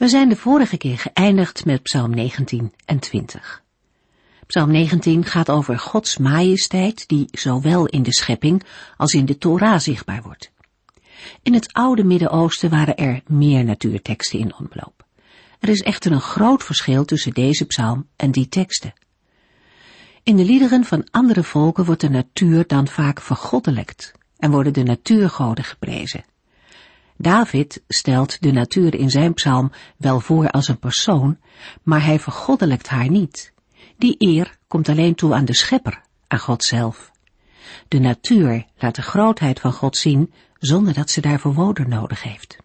We zijn de vorige keer geëindigd met Psalm 19 en 20. Psalm 19 gaat over Gods majesteit die zowel in de schepping als in de Torah zichtbaar wordt. In het oude Midden-Oosten waren er meer natuurteksten in omloop. Er is echter een groot verschil tussen deze psalm en die teksten. In de liederen van andere volken wordt de natuur dan vaak vergoddelijkt en worden de natuurgoden geprezen. David stelt de natuur in zijn psalm wel voor als een persoon, maar hij vergoddelijkt haar niet. Die eer komt alleen toe aan de schepper, aan God zelf. De natuur laat de grootheid van God zien zonder dat ze daarvoor woorden nodig heeft.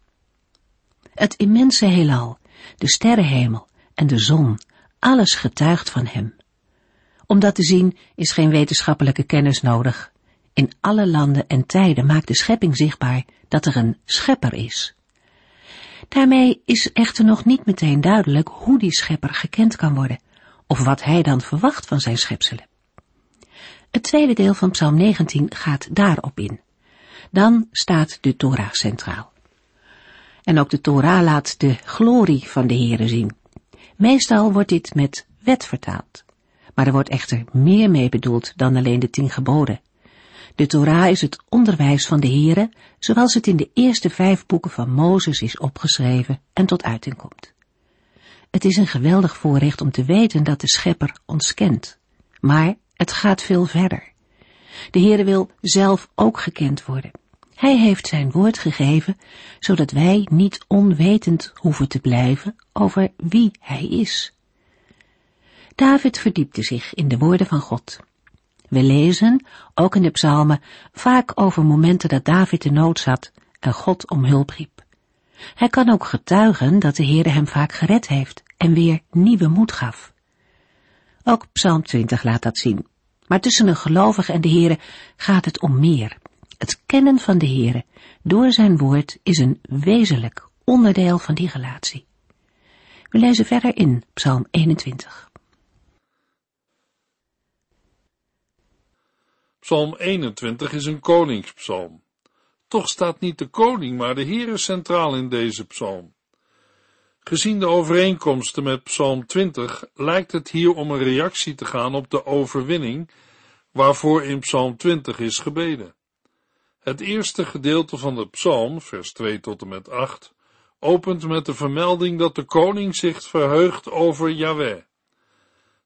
Het immense heelal, de sterrenhemel en de zon, alles getuigt van hem. Om dat te zien is geen wetenschappelijke kennis nodig. In alle landen en tijden maakt de schepping zichtbaar dat er een schepper is. Daarmee is echter nog niet meteen duidelijk hoe die schepper gekend kan worden, of wat hij dan verwacht van zijn schepselen. Het tweede deel van Psalm 19 gaat daarop in. Dan staat de Torah centraal. En ook de Torah laat de glorie van de Heere zien. Meestal wordt dit met wet vertaald. Maar er wordt echter meer mee bedoeld dan alleen de tien geboden. De Torah is het onderwijs van de Heere, zoals het in de eerste vijf boeken van Mozes is opgeschreven en tot uiting komt. Het is een geweldig voorrecht om te weten dat de Schepper ons kent. Maar het gaat veel verder. De Heere wil zelf ook gekend worden. Hij heeft zijn woord gegeven, zodat wij niet onwetend hoeven te blijven over wie hij is. David verdiepte zich in de woorden van God. We lezen, ook in de psalmen, vaak over momenten dat David in nood zat en God om hulp riep. Hij kan ook getuigen dat de Heere hem vaak gered heeft en weer nieuwe moed gaf. Ook Psalm 20 laat dat zien. Maar tussen een gelovige en de Heere gaat het om meer. Het kennen van de Heere door zijn woord is een wezenlijk onderdeel van die relatie. We lezen verder in Psalm 21. Psalm 21 is een koningspsalm. Toch staat niet de koning, maar de Heere centraal in deze psalm. Gezien de overeenkomsten met Psalm 20 lijkt het hier om een reactie te gaan op de overwinning waarvoor in Psalm 20 is gebeden. Het eerste gedeelte van de psalm, vers 2 tot en met 8, opent met de vermelding dat de koning zich verheugt over Yahweh.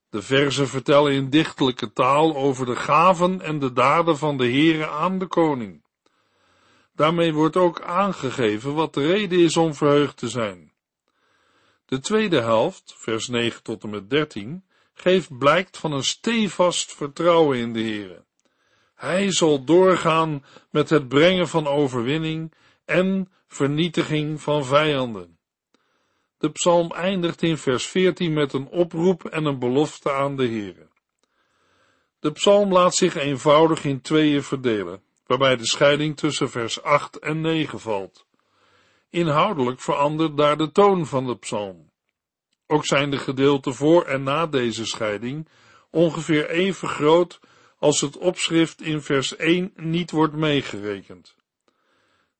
De verzen vertellen in dichtelijke taal over de gaven en de daden van de Heere aan de koning. Daarmee wordt ook aangegeven wat de reden is om verheugd te zijn. De tweede helft, vers 9 tot en met 13, geeft blijkt van een stevast vertrouwen in de Heere. Hij zal doorgaan met het brengen van overwinning en vernietiging van vijanden. De psalm eindigt in vers 14 met een oproep en een belofte aan de Heere. De psalm laat zich eenvoudig in tweeën verdelen, waarbij de scheiding tussen vers 8 en 9 valt. Inhoudelijk verandert daar de toon van de psalm. Ook zijn de gedeelten voor en na deze scheiding ongeveer even groot als het opschrift in vers 1 niet wordt meegerekend.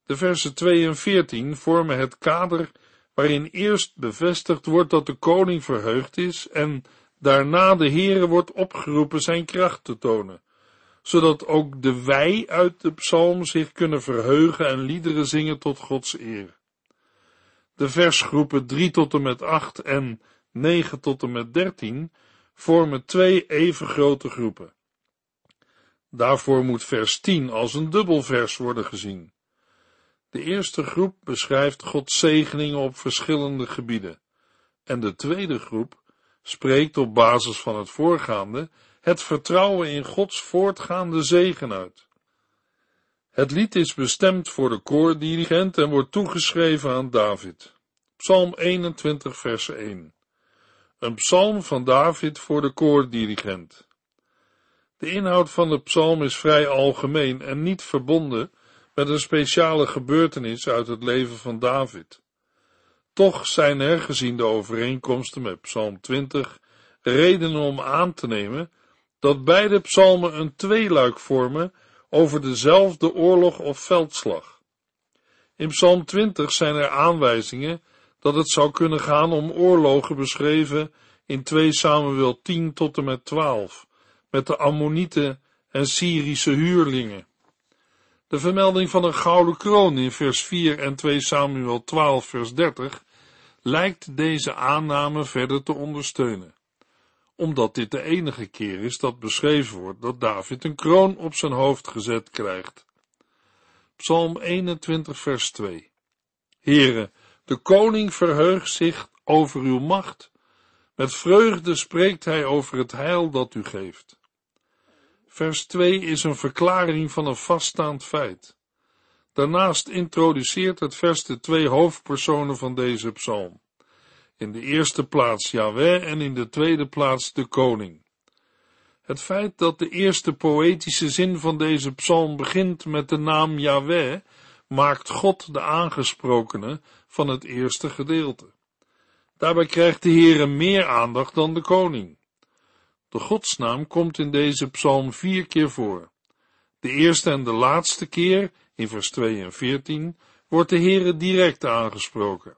De versen 2 en 14 vormen het kader waarin eerst bevestigd wordt dat de koning verheugd is en daarna de Heere wordt opgeroepen zijn kracht te tonen, zodat ook de wij uit de psalm zich kunnen verheugen en liederen zingen tot Gods eer. De versgroepen 3 tot en met 8 en 9 tot en met 13 vormen twee even grote groepen. Daarvoor moet vers 10 als een dubbelvers worden gezien. De eerste groep beschrijft Gods zegeningen op verschillende gebieden. En de tweede groep spreekt op basis van het voorgaande het vertrouwen in Gods voortgaande zegen uit. Het lied is bestemd voor de koordirigent en wordt toegeschreven aan David. Psalm 21, vers 1. Een psalm van David voor de koordirigent. De inhoud van de psalm is vrij algemeen en niet verbonden met een speciale gebeurtenis uit het leven van David. Toch zijn er, gezien de overeenkomsten met Psalm 20, redenen om aan te nemen dat beide psalmen een tweeluik vormen over dezelfde oorlog of veldslag. In Psalm 20 zijn er aanwijzingen dat het zou kunnen gaan om oorlogen beschreven in 2 Samuel 10 tot en met 12, met de Ammonieten en Syrische huurlingen. De vermelding van een gouden kroon in vers 4 en 2 Samuel 12 vers 30 lijkt deze aanname verder te ondersteunen, omdat dit de enige keer is dat beschreven wordt dat David een kroon op zijn hoofd gezet krijgt. Psalm 21 vers 2 Heere, de koning verheugt zich over uw macht, met vreugde spreekt hij over het heil dat u geeft. Vers 2 is een verklaring van een vaststaand feit. Daarnaast introduceert het vers de twee hoofdpersonen van deze psalm. In de eerste plaats Yahweh en in de tweede plaats de koning. Het feit dat de eerste poëtische zin van deze psalm begint met de naam Yahweh, maakt God de aangesprokene van het eerste gedeelte. Daarbij krijgt de Heere meer aandacht dan de koning. De godsnaam komt in deze psalm vier keer voor. De eerste en de laatste keer, in vers 2 en 14, wordt de Heere direct aangesproken.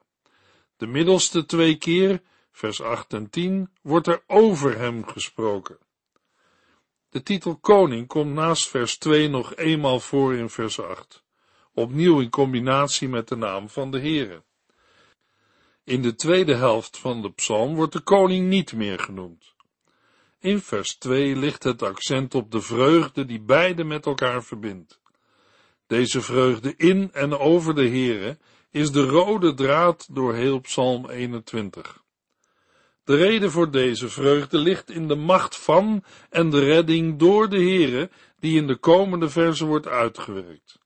De middelste twee keer, vers 8 en 10, wordt er over hem gesproken. De titel koning komt naast vers 2 nog eenmaal voor in vers 8, opnieuw in combinatie met de naam van de Heere. In de tweede helft van de psalm wordt de koning niet meer genoemd. In vers 2 ligt het accent op de vreugde die beide met elkaar verbindt. Deze vreugde in en over de Heere is de rode draad door heel Psalm 21. De reden voor deze vreugde ligt in de macht van en de redding door de Heere, die in de komende verse wordt uitgewerkt.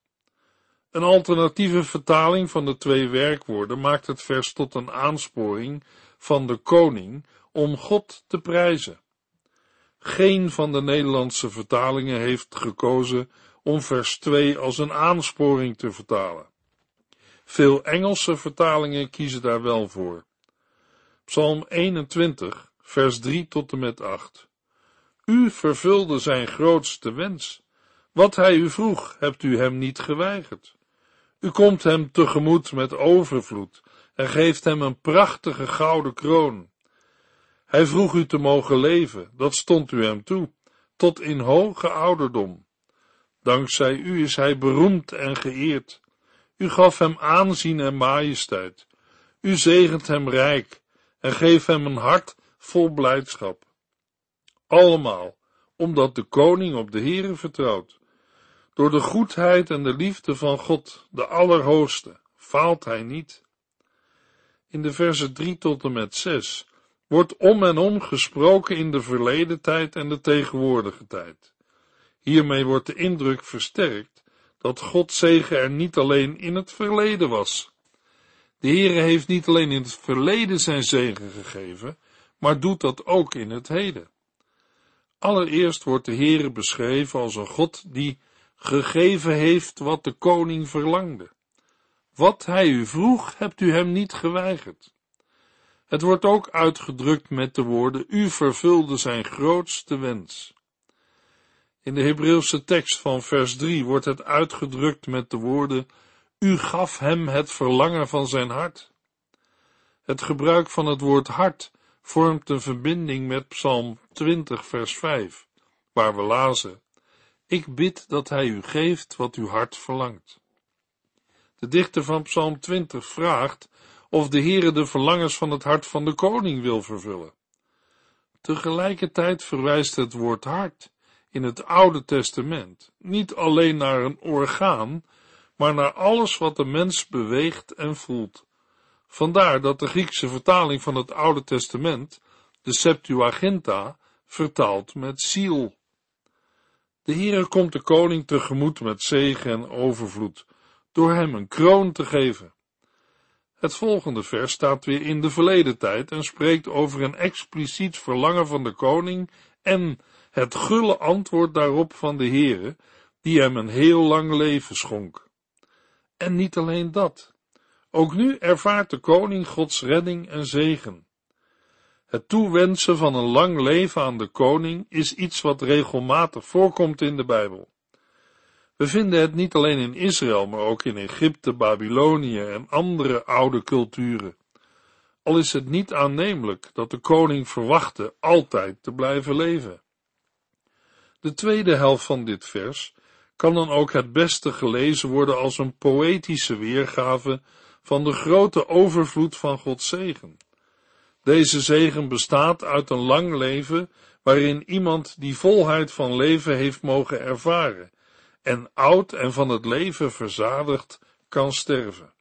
Een alternatieve vertaling van de twee werkwoorden maakt het vers tot een aansporing van de koning om God te prijzen. Geen van de Nederlandse vertalingen heeft gekozen om vers 2 als een aansporing te vertalen. Veel Engelse vertalingen kiezen daar wel voor. Psalm 21, vers 3 tot en met 8. U vervulde zijn grootste wens. Wat hij u vroeg, hebt u hem niet geweigerd. U komt hem tegemoet met overvloed en geeft hem een prachtige gouden kroon. Hij vroeg u te mogen leven, dat stond u hem toe, tot in hoge ouderdom. Dankzij u is hij beroemd en geëerd. U gaf hem aanzien en majesteit. U zegent hem rijk en geeft hem een hart vol blijdschap. Allemaal omdat de koning op de Heere vertrouwt. Door de goedheid en de liefde van God, de Allerhoogste, faalt hij niet. In de versen 3 tot en met 6 wordt om en om gesproken in de verleden tijd en de tegenwoordige tijd. Hiermee wordt de indruk versterkt dat God zegen er niet alleen in het verleden was. De Heere heeft niet alleen in het verleden zijn zegen gegeven, maar doet dat ook in het heden. Allereerst wordt de Heere beschreven als een God die gegeven heeft wat de koning verlangde. Wat hij u vroeg, hebt u hem niet geweigerd. Het wordt ook uitgedrukt met de woorden, u vervulde zijn grootste wens. In de Hebreeuwse tekst van vers 3 wordt het uitgedrukt met de woorden, u gaf hem het verlangen van zijn hart. Het gebruik van het woord hart vormt een verbinding met Psalm 20 vers 5, waar we lazen, ik bid dat hij u geeft wat uw hart verlangt. De dichter van Psalm 20 vraagt of de Heere de verlangens van het hart van de koning wil vervullen. Tegelijkertijd verwijst het woord hart in het Oude Testament niet alleen naar een orgaan, maar naar alles wat de mens beweegt en voelt. Vandaar dat de Griekse vertaling van het Oude Testament, de Septuaginta, vertaalt met ziel. De Heere komt de koning tegemoet met zegen en overvloed, door hem een kroon te geven. Het volgende vers staat weer in de verleden tijd en spreekt over een expliciet verlangen van de koning en het gulle antwoord daarop van de Heere, die hem een heel lang leven schonk. En niet alleen dat. Ook nu ervaart de koning Gods redding en zegen. Het toewensen van een lang leven aan de koning is iets wat regelmatig voorkomt in de Bijbel. We vinden het niet alleen in Israël, maar ook in Egypte, Babylonië en andere oude culturen. Al is het niet aannemelijk dat de koning verwachtte altijd te blijven leven. De tweede helft van dit vers kan dan ook het beste gelezen worden als een poëtische weergave van de grote overvloed van Gods zegen. Deze zegen bestaat uit een lang leven waarin iemand die volheid van leven heeft mogen ervaren en oud en van het leven verzadigd kan sterven.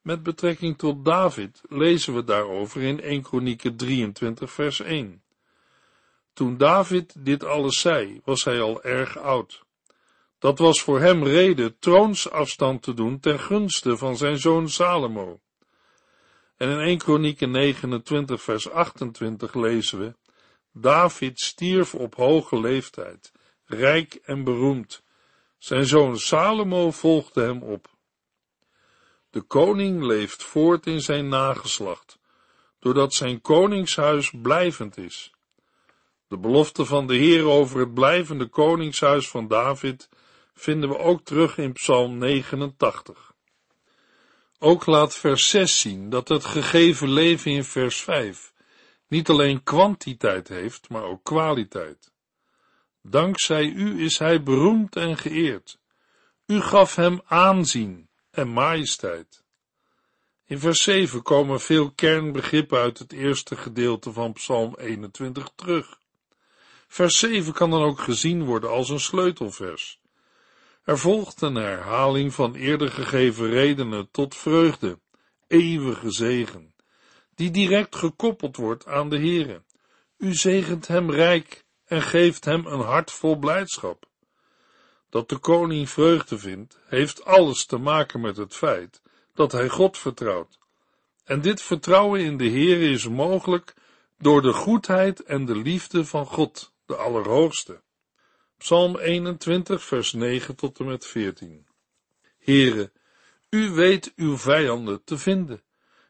Met betrekking tot David lezen we daarover in 1 Kronieken 23 vers 1. Toen David dit alles zei, was hij al erg oud. Dat was voor hem reden troonsafstand te doen ten gunste van zijn zoon Salomo. En in 1 Kronieken 29 vers 28 lezen we, David stierf op hoge leeftijd, rijk en beroemd. Zijn zoon Salomo volgde hem op. De koning leeft voort in zijn nageslacht, doordat zijn koningshuis blijvend is. De belofte van de Heer over het blijvende koningshuis van David vinden we ook terug in Psalm 89. Ook laat vers 6 zien dat het gegeven leven in vers 5 niet alleen kwantiteit heeft, maar ook kwaliteit. Dankzij u is hij beroemd en geëerd. U gaf hem aanzien en majesteit. In vers 7 komen veel kernbegrippen uit het eerste gedeelte van Psalm 21 terug. Vers 7 kan dan ook gezien worden als een sleutelvers. Er volgt een herhaling van eerder gegeven redenen tot vreugde, eeuwige zegen, die direct gekoppeld wordt aan de Heere. U zegent hem rijk en geeft hem een hart vol blijdschap. Dat de koning vreugde vindt, heeft alles te maken met het feit dat hij God vertrouwt. En dit vertrouwen in de Heere is mogelijk door de goedheid en de liefde van God, de Allerhoogste. Psalm 21, vers 9 tot en met 14. Heere, u weet uw vijanden te vinden.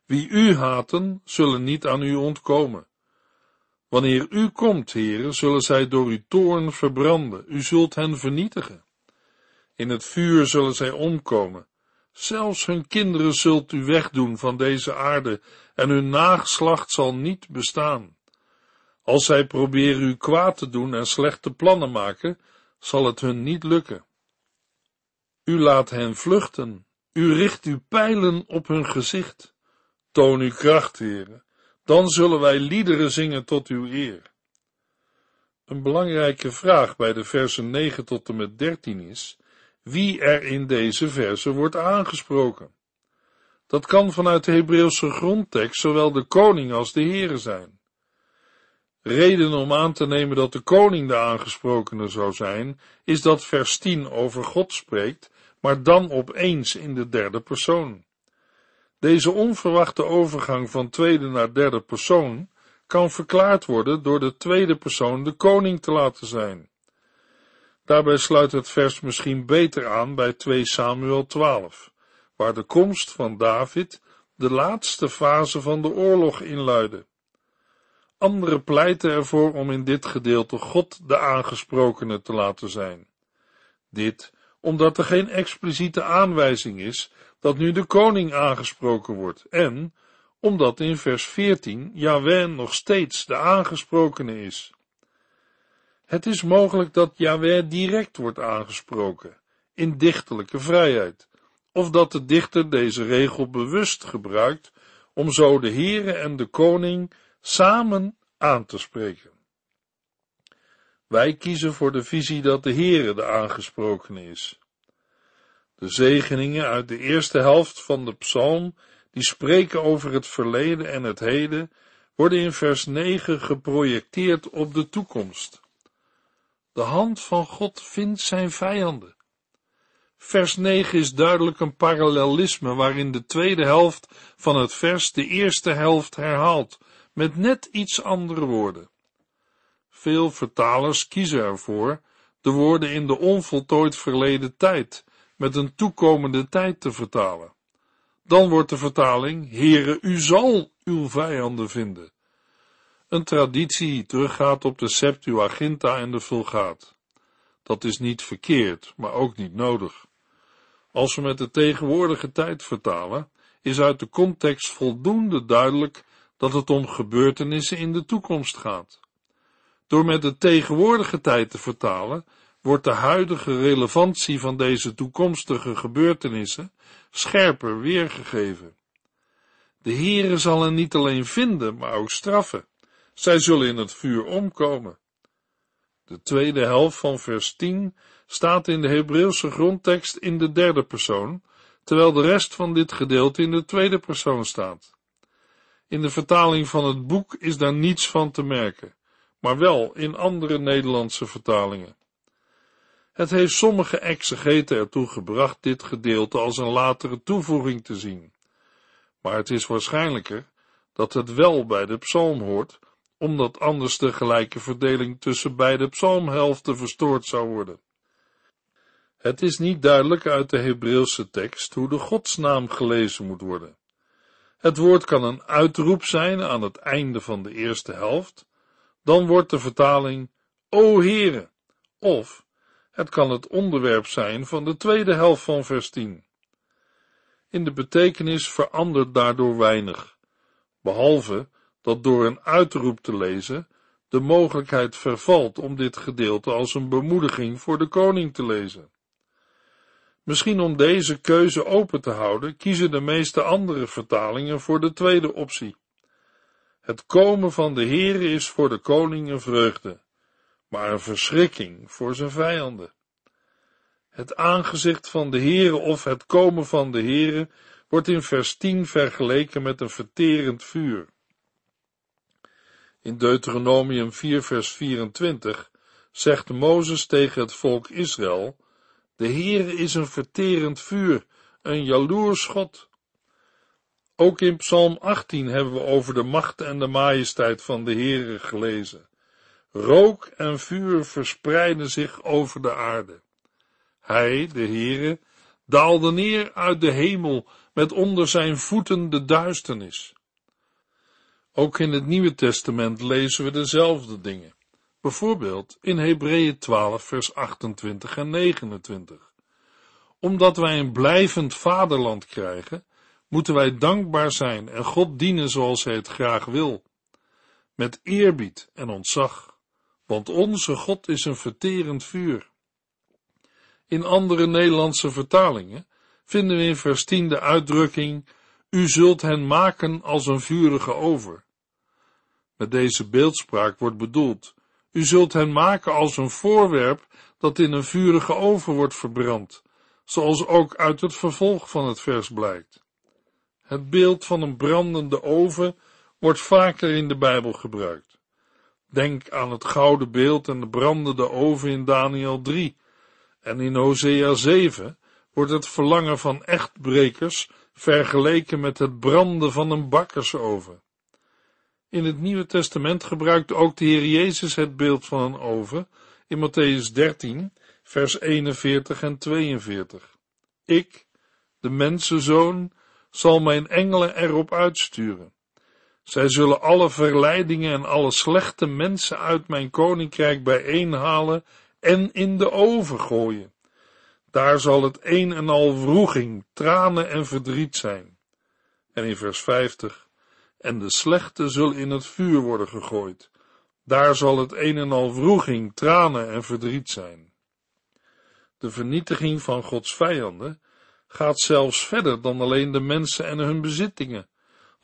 Wie u haten, zullen niet aan u ontkomen. Wanneer u komt, Heere, zullen zij door uw toorn verbranden. U zult hen vernietigen. In het vuur zullen zij omkomen. Zelfs hun kinderen zult u wegdoen van deze aarde, en hun nageslacht zal niet bestaan. Als zij proberen u kwaad te doen en slechte plannen maken, zal het hun niet lukken. U laat hen vluchten, u richt uw pijlen op hun gezicht. Toon uw kracht, heren, dan zullen wij liederen zingen tot uw eer. Een belangrijke vraag bij de versen 9 tot en met 13 is, wie er in deze versen wordt aangesproken. Dat kan vanuit de Hebreeuwse grondtekst zowel de koning als de heren zijn. Reden om aan te nemen dat de koning de aangesprokene zou zijn, is dat vers 10 over God spreekt, maar dan opeens in de derde persoon. Deze onverwachte overgang van tweede naar derde persoon kan verklaard worden door de tweede persoon de koning te laten zijn. Daarbij sluit het vers misschien beter aan bij 2 Samuel 12, waar de komst van David de laatste fase van de oorlog inluidde. Anderen pleiten ervoor om in dit gedeelte God de aangesprokene te laten zijn. Dit omdat er geen expliciete aanwijzing is dat nu de koning aangesproken wordt en omdat in vers 14 Yahweh nog steeds de aangesprokene is. Het is mogelijk dat Yahweh direct wordt aangesproken, in dichterlijke vrijheid, of dat de dichter deze regel bewust gebruikt om zo de Heere en de koning samen aan te spreken. Wij kiezen voor de visie dat de Heere de aangesprokene is. De zegeningen uit de eerste helft van de psalm, die spreken over het verleden en het heden, worden in vers 9 geprojecteerd op de toekomst. De hand van God vindt zijn vijanden. Vers 9 is duidelijk een parallelisme waarin de tweede helft van het vers de eerste helft herhaalt, met net iets andere woorden. Veel vertalers kiezen ervoor de woorden in de onvoltooid verleden tijd met een toekomende tijd te vertalen. Dan wordt de vertaling, Heere, u zal uw vijanden vinden. Een traditie die teruggaat op de Septuaginta en de Vulgaat. Dat is niet verkeerd, maar ook niet nodig. Als we met de tegenwoordige tijd vertalen, is uit de context voldoende duidelijk dat het om gebeurtenissen in de toekomst gaat. Door met de tegenwoordige tijd te vertalen, wordt de huidige relevantie van deze toekomstige gebeurtenissen scherper weergegeven. De Heere zal hen niet alleen vinden, maar ook straffen. Zij zullen in het vuur omkomen. De tweede helft van vers 10 staat in de Hebreeuwse grondtekst in de derde persoon, terwijl de rest van dit gedeelte in de tweede persoon staat. In de vertaling van het boek is daar niets van te merken, maar wel in andere Nederlandse vertalingen. Het heeft sommige exegeten ertoe gebracht dit gedeelte als een latere toevoeging te zien. Maar het is waarschijnlijker dat het wel bij de psalm hoort, omdat anders de gelijke verdeling tussen beide psalmhelften verstoord zou worden. Het is niet duidelijk uit de Hebreeuwse tekst hoe de godsnaam gelezen moet worden. Het woord kan een uitroep zijn aan het einde van de eerste helft, dan wordt de vertaling O Heere, of het kan het onderwerp zijn van de tweede helft van vers 10. In de betekenis verandert daardoor weinig, behalve dat door een uitroep te lezen de mogelijkheid vervalt om dit gedeelte als een bemoediging voor de koning te lezen. Misschien om deze keuze open te houden, kiezen de meeste andere vertalingen voor de tweede optie. Het komen van de Heere is voor de koning een vreugde, maar een verschrikking voor zijn vijanden. Het aangezicht van de Heere of het komen van de Heere wordt in vers 10 vergeleken met een verterend vuur. In Deuteronomium 4 vers 24 zegt Mozes tegen het volk Israël, de Heere is een verterend vuur, een jaloers God. Ook in Psalm 18 hebben we over de macht en de majesteit van de Heere gelezen. Rook en vuur verspreiden zich over de aarde. Hij, de Heere, daalde neer uit de hemel met onder zijn voeten de duisternis. Ook in het Nieuwe Testament lezen we dezelfde dingen. Bijvoorbeeld in Hebreeën 12 vers 28 en 29. Omdat wij een blijvend vaderland krijgen, moeten wij dankbaar zijn en God dienen zoals hij het graag wil. Met eerbied en ontzag, want onze God is een verterend vuur. In andere Nederlandse vertalingen vinden we in vers 10 de uitdrukking, u zult hen maken als een vurige over. Met deze beeldspraak wordt bedoeld, u zult hen maken als een voorwerp dat in een vurige oven wordt verbrand, zoals ook uit het vervolg van het vers blijkt. Het beeld van een brandende oven wordt vaker in de Bijbel gebruikt. Denk aan het gouden beeld en de brandende oven in Daniel 3, en in Hosea 7 wordt het verlangen van echtbrekers vergeleken met het branden van een bakkersoven. In het Nieuwe Testament gebruikt ook de Heer Jezus het beeld van een oven in Matthäus 13, vers 41 en 42. Ik, de mensenzoon, zal mijn engelen erop uitsturen. Zij zullen alle verleidingen en alle slechte mensen uit mijn koninkrijk bijeenhalen en in de oven gooien. Daar zal het een en al wroeging, tranen en verdriet zijn. En in vers 50, en de slechte zullen in het vuur worden gegooid. Daar zal het een en al wroeging, tranen en verdriet zijn. De vernietiging van Gods vijanden gaat zelfs verder dan alleen de mensen en hun bezittingen,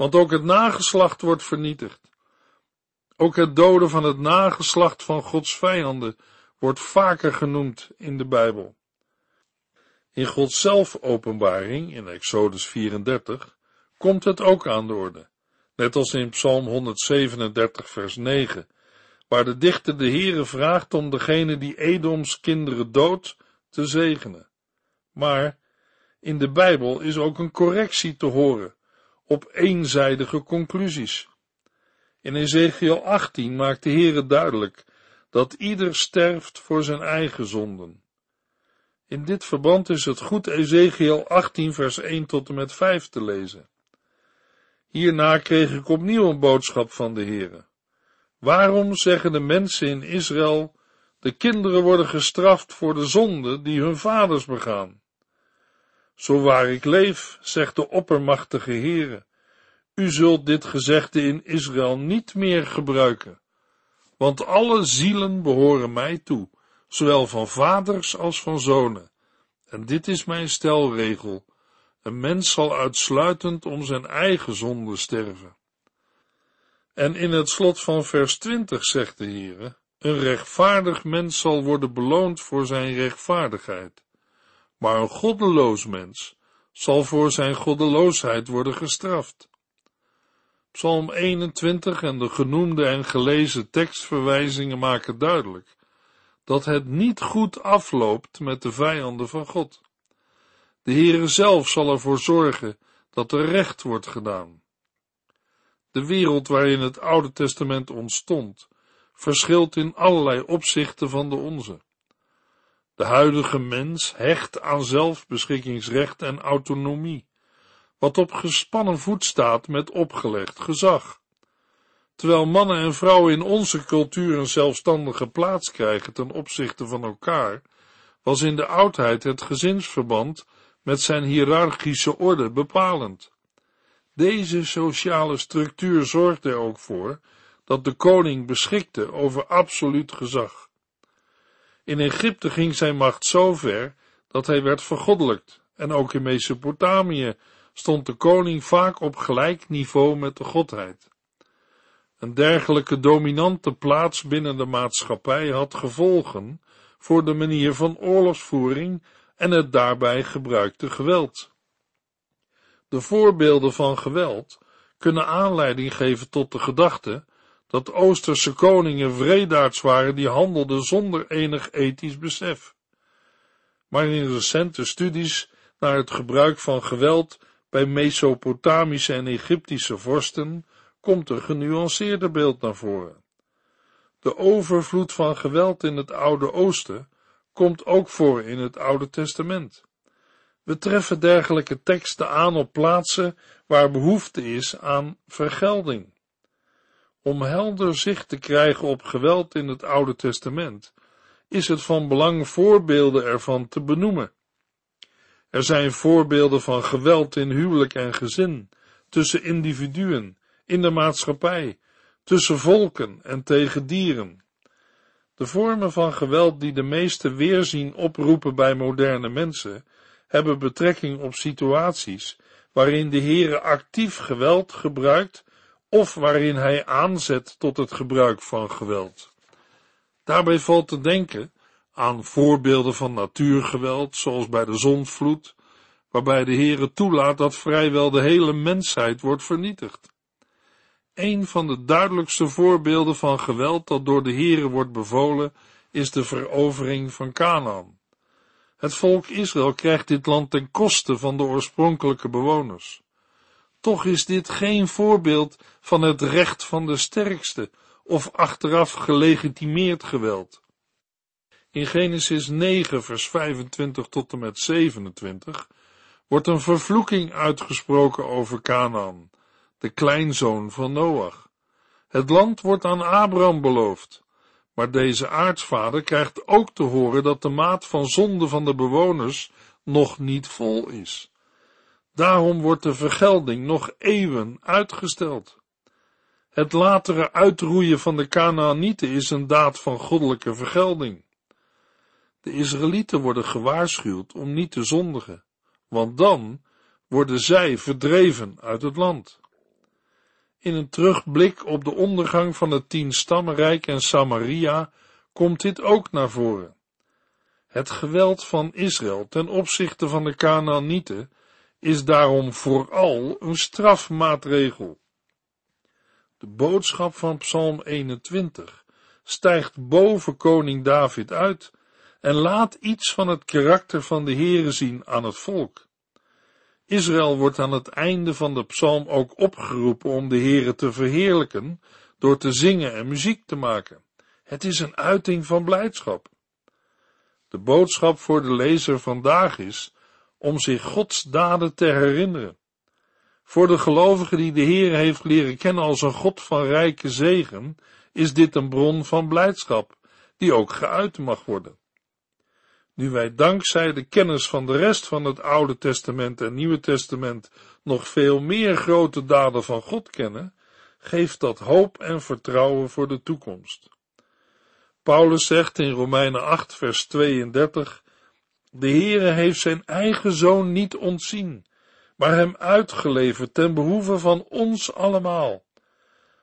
want ook het nageslacht wordt vernietigd. Ook het doden van het nageslacht van Gods vijanden wordt vaker genoemd in de Bijbel. In Gods zelfopenbaring, in Exodus 34, komt het ook aan de orde, net als in Psalm 137 vers 9, waar de dichter de Heere vraagt om degene die Edoms kinderen doodt te zegenen. Maar in de Bijbel is ook een correctie te horen op eenzijdige conclusies. In Ezekiel 18 maakt de Heere duidelijk dat ieder sterft voor zijn eigen zonden. In dit verband is het goed Ezekiel 18 vers 1 tot en met 5 te lezen. Hierna kreeg ik opnieuw een boodschap van de Heere. Waarom zeggen de mensen in Israël, de kinderen worden gestraft voor de zonde die hun vaders begaan? Zo waar ik leef, zegt de oppermachtige Heere, u zult dit gezegde in Israël niet meer gebruiken, want alle zielen behoren mij toe, zowel van vaders als van zonen. En dit is mijn stelregel, een mens zal uitsluitend om zijn eigen zonde sterven. En in het slot van vers 20 zegt de Heere, een rechtvaardig mens zal worden beloond voor zijn rechtvaardigheid, maar een goddeloos mens zal voor zijn goddeloosheid worden gestraft. Psalm 21 en de genoemde en gelezen tekstverwijzingen maken duidelijk dat het niet goed afloopt met de vijanden van God. De Heere zelf zal ervoor zorgen dat er recht wordt gedaan. De wereld waarin het Oude Testament ontstond, verschilt in allerlei opzichten van de onze. De huidige mens hecht aan zelfbeschikkingsrecht en autonomie, wat op gespannen voet staat met opgelegd gezag. Terwijl mannen en vrouwen in onze cultuur een zelfstandige plaats krijgen ten opzichte van elkaar, was in de oudheid het gezinsverband met zijn hiërarchische orde bepalend. Deze sociale structuur zorgde er ook voor dat de koning beschikte over absoluut gezag. In Egypte ging zijn macht zo ver dat hij werd vergoddelijkt, en ook in Mesopotamië stond de koning vaak op gelijk niveau met de godheid. Een dergelijke dominante plaats binnen de maatschappij had gevolgen voor de manier van oorlogsvoering en het daarbij gebruikte geweld. De voorbeelden van geweld kunnen aanleiding geven tot de gedachte dat Oosterse koningen vredaards waren die handelden zonder enig ethisch besef. Maar in recente studies naar het gebruik van geweld bij Mesopotamische en Egyptische vorsten komt een genuanceerder beeld naar voren. De overvloed van geweld in het Oude Oosten komt ook voor in het Oude Testament. We treffen dergelijke teksten aan op plaatsen waar behoefte is aan vergelding. Om helder zicht te krijgen op geweld in het Oude Testament, is het van belang voorbeelden ervan te benoemen. Er zijn voorbeelden van geweld in huwelijk en gezin, tussen individuen, in de maatschappij, tussen volken en tegen dieren. De vormen van geweld die de meeste weerzien oproepen bij moderne mensen, hebben betrekking op situaties waarin de Heere actief geweld gebruikt of waarin hij aanzet tot het gebruik van geweld. Daarbij valt te denken aan voorbeelden van natuurgeweld, zoals bij de zondvloed, waarbij de Heere toelaat dat vrijwel de hele mensheid wordt vernietigd. Een van de duidelijkste voorbeelden van geweld dat door de Heere wordt bevolen, is de verovering van Canaan. Het volk Israël krijgt dit land ten koste van de oorspronkelijke bewoners. Toch is dit geen voorbeeld van het recht van de sterkste of achteraf gelegitimeerd geweld. In Genesis 9, vers 25 tot en met 27 wordt een vervloeking uitgesproken over Canaan, de kleinzoon van Noach. Het land wordt aan Abraham beloofd, maar deze aartsvader krijgt ook te horen dat de maat van zonde van de bewoners nog niet vol is. Daarom wordt de vergelding nog eeuwen uitgesteld. Het latere uitroeien van de Canaanieten is een daad van goddelijke vergelding. De Israëlieten worden gewaarschuwd om niet te zondigen, want dan worden zij verdreven uit het land. In een terugblik op de ondergang van het tienstammenrijk en Samaria komt dit ook naar voren. Het geweld van Israël ten opzichte van de Canaanieten is daarom vooral een strafmaatregel. De boodschap van Psalm 21 stijgt boven koning David uit en laat iets van het karakter van de Heere zien aan het volk. Israël wordt aan het einde van de psalm ook opgeroepen om de Heere te verheerlijken door te zingen en muziek te maken. Het is een uiting van blijdschap. De boodschap voor de lezer vandaag is om zich Gods daden te herinneren. Voor de gelovigen die de Heer heeft leren kennen als een God van rijke zegen, is dit een bron van blijdschap, die ook geuit mag worden. Nu wij dankzij de kennis van de rest van het Oude Testament en Nieuwe Testament nog veel meer grote daden van God kennen, geeft dat hoop en vertrouwen voor de toekomst. Paulus zegt in Romeinen 8 vers 32, de Heere heeft zijn eigen zoon niet ontzien, maar hem uitgeleverd ten behoeve van ons allemaal.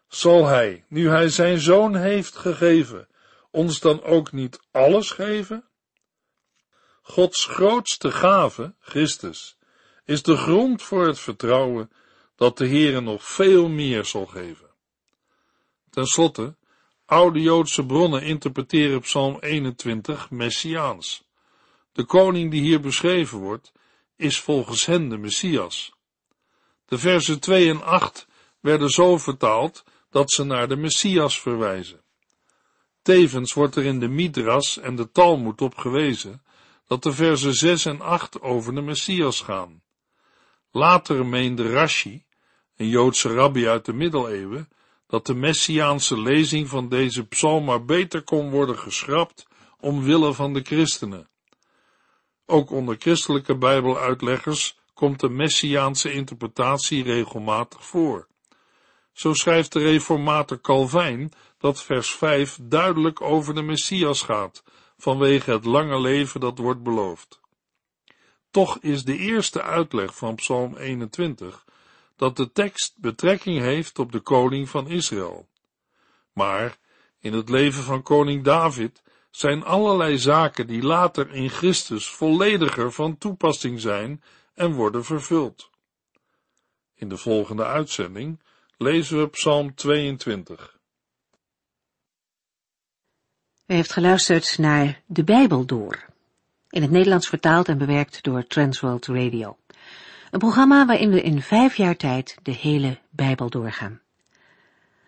Zal hij, nu hij zijn zoon heeft gegeven, ons dan ook niet alles geven? Gods grootste gave, Christus, is de grond voor het vertrouwen dat de Heere nog veel meer zal geven. Ten slotte, oude Joodse bronnen interpreteren Psalm 21 messiaans. De koning die hier beschreven wordt, is volgens hen de Messias. De versen 2 en 8 werden zo vertaald dat ze naar de Messias verwijzen. Tevens wordt er in de Midras en de Talmud op gewezen dat de versen 6 en 8 over de Messias gaan. Later meende Rashi, een Joodse rabbi uit de middeleeuwen, dat de messiaanse lezing van deze psalm maar beter kon worden geschrapt omwille van de christenen. Ook onder christelijke bijbeluitleggers komt de messiaanse interpretatie regelmatig voor. Zo schrijft de reformator Calvijn dat vers 5 duidelijk over de Messias gaat, vanwege het lange leven dat wordt beloofd. Toch is de eerste uitleg van Psalm 21 dat de tekst betrekking heeft op de koning van Israël. Maar in het leven van koning David zijn allerlei zaken die later in Christus vollediger van toepassing zijn en worden vervuld. In de volgende uitzending lezen we Psalm 22. U heeft geluisterd naar De Bijbel Door, in het Nederlands vertaald en bewerkt door Transworld Radio. Een programma waarin we in vijf jaar tijd de hele Bijbel doorgaan.